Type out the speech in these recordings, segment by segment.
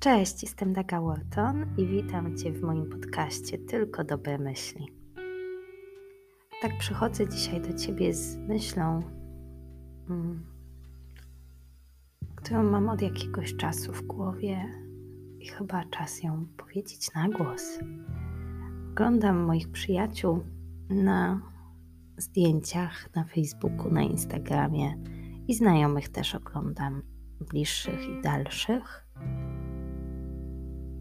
Cześć, jestem Daga Wharton i witam Cię w moim podcaście Tylko Dobre Myśli. Tak przychodzę dzisiaj do Ciebie z myślą, mm, którą mam od jakiegoś czasu w głowie i chyba czas ją powiedzieć na głos. Oglądam moich przyjaciół na zdjęciach na Facebooku, na Instagramie i znajomych też oglądam, bliższych i dalszych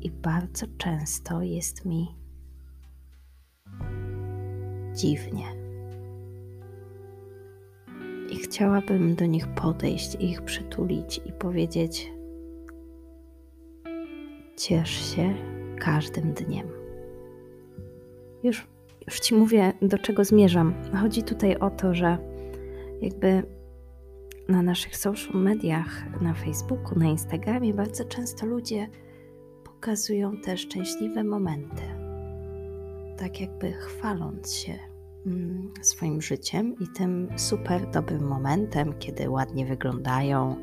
i bardzo często jest mi dziwnie. I chciałabym do nich podejść ich przytulić i powiedzieć: Ciesz się każdym dniem. Już, już ci mówię, do czego zmierzam. Chodzi tutaj o to, że jakby na naszych social mediach, na Facebooku, na Instagramie bardzo często ludzie pokazują te szczęśliwe momenty, tak jakby chwaląc się mm, swoim życiem i tym super dobrym momentem, kiedy ładnie wyglądają,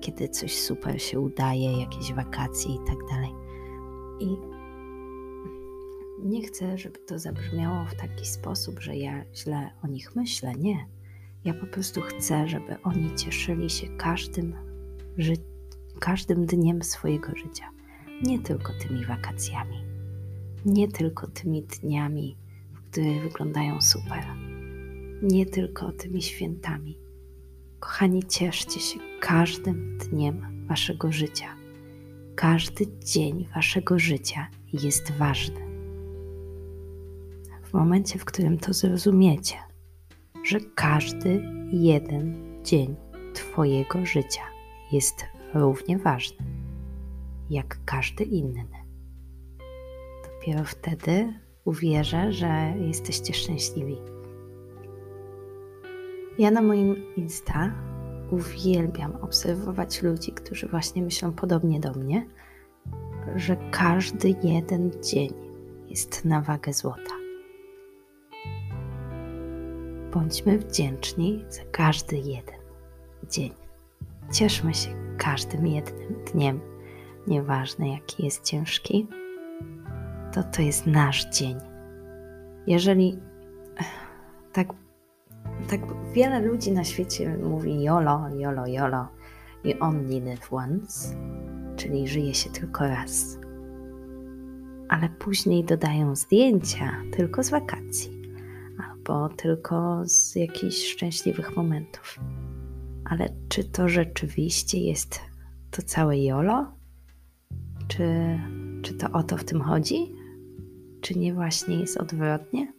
kiedy coś super się udaje, jakieś wakacje i tak dalej. I nie chcę, żeby to zabrzmiało w taki sposób, że ja źle o nich myślę. Nie. Ja po prostu chcę, żeby oni cieszyli się każdym, ży- każdym dniem swojego życia nie tylko tymi wakacjami, nie tylko tymi dniami, które wyglądają super, nie tylko tymi świętami. Kochani, cieszcie się każdym dniem waszego życia. Każdy dzień waszego życia jest ważny. W momencie, w którym to zrozumiecie, że każdy jeden dzień Twojego życia jest równie ważny jak każdy inny. Dopiero wtedy uwierzę, że jesteście szczęśliwi. Ja na moim Insta uwielbiam obserwować ludzi, którzy właśnie myślą podobnie do mnie, że każdy jeden dzień jest na wagę złota. Bądźmy wdzięczni za każdy jeden dzień. Cieszmy się każdym jednym dniem nieważne jaki jest ciężki, to to jest nasz dzień. Jeżeli tak, tak wiele ludzi na świecie mówi YOLO, YOLO, YOLO i only live once, czyli żyje się tylko raz, ale później dodają zdjęcia tylko z wakacji albo tylko z jakichś szczęśliwych momentów. Ale czy to rzeczywiście jest to całe YOLO? Czy, czy to o to w tym chodzi? Czy nie właśnie jest odwrotnie?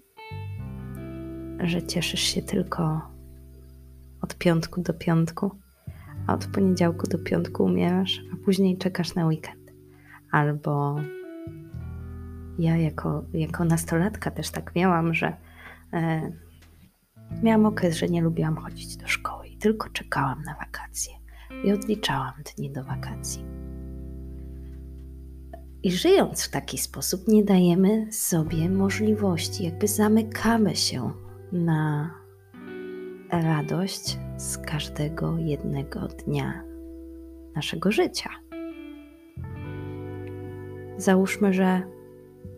Że cieszysz się tylko od piątku do piątku, a od poniedziałku do piątku umierasz, a później czekasz na weekend. Albo ja jako, jako nastolatka też tak miałam, że e, miałam okres, że nie lubiłam chodzić do szkoły i tylko czekałam na wakacje i odliczałam dni do wakacji. I żyjąc w taki sposób, nie dajemy sobie możliwości, jakby zamykamy się na radość z każdego jednego dnia naszego życia. Załóżmy, że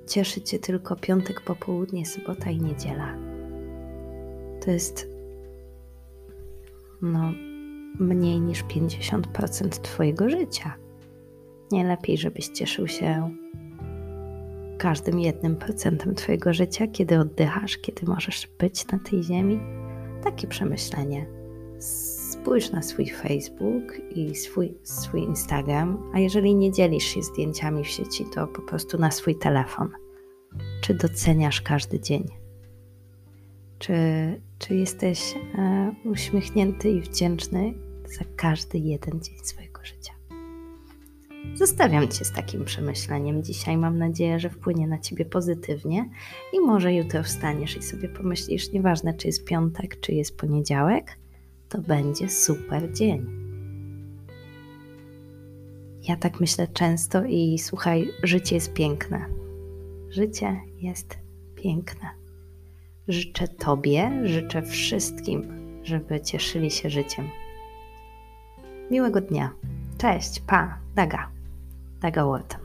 cieszy Cię tylko piątek, popołudnie, sobota i niedziela. To jest no, mniej niż 50% Twojego życia. Nie lepiej, żebyś cieszył się każdym jednym procentem Twojego życia, kiedy oddychasz, kiedy możesz być na tej ziemi? Takie przemyślenie. Spójrz na swój Facebook i swój, swój Instagram, a jeżeli nie dzielisz się zdjęciami w sieci, to po prostu na swój telefon. Czy doceniasz każdy dzień? Czy, czy jesteś e, uśmiechnięty i wdzięczny za każdy jeden dzień swojego życia? Zostawiam Cię z takim przemyśleniem dzisiaj. Mam nadzieję, że wpłynie na Ciebie pozytywnie i może jutro wstaniesz i sobie pomyślisz, nieważne czy jest piątek, czy jest poniedziałek, to będzie super dzień. Ja tak myślę często i słuchaj, życie jest piękne. Życie jest piękne. Życzę Tobie, życzę wszystkim, żeby cieszyli się życiem. Miłego dnia. Cześć, pa, Daga. Tego o tym.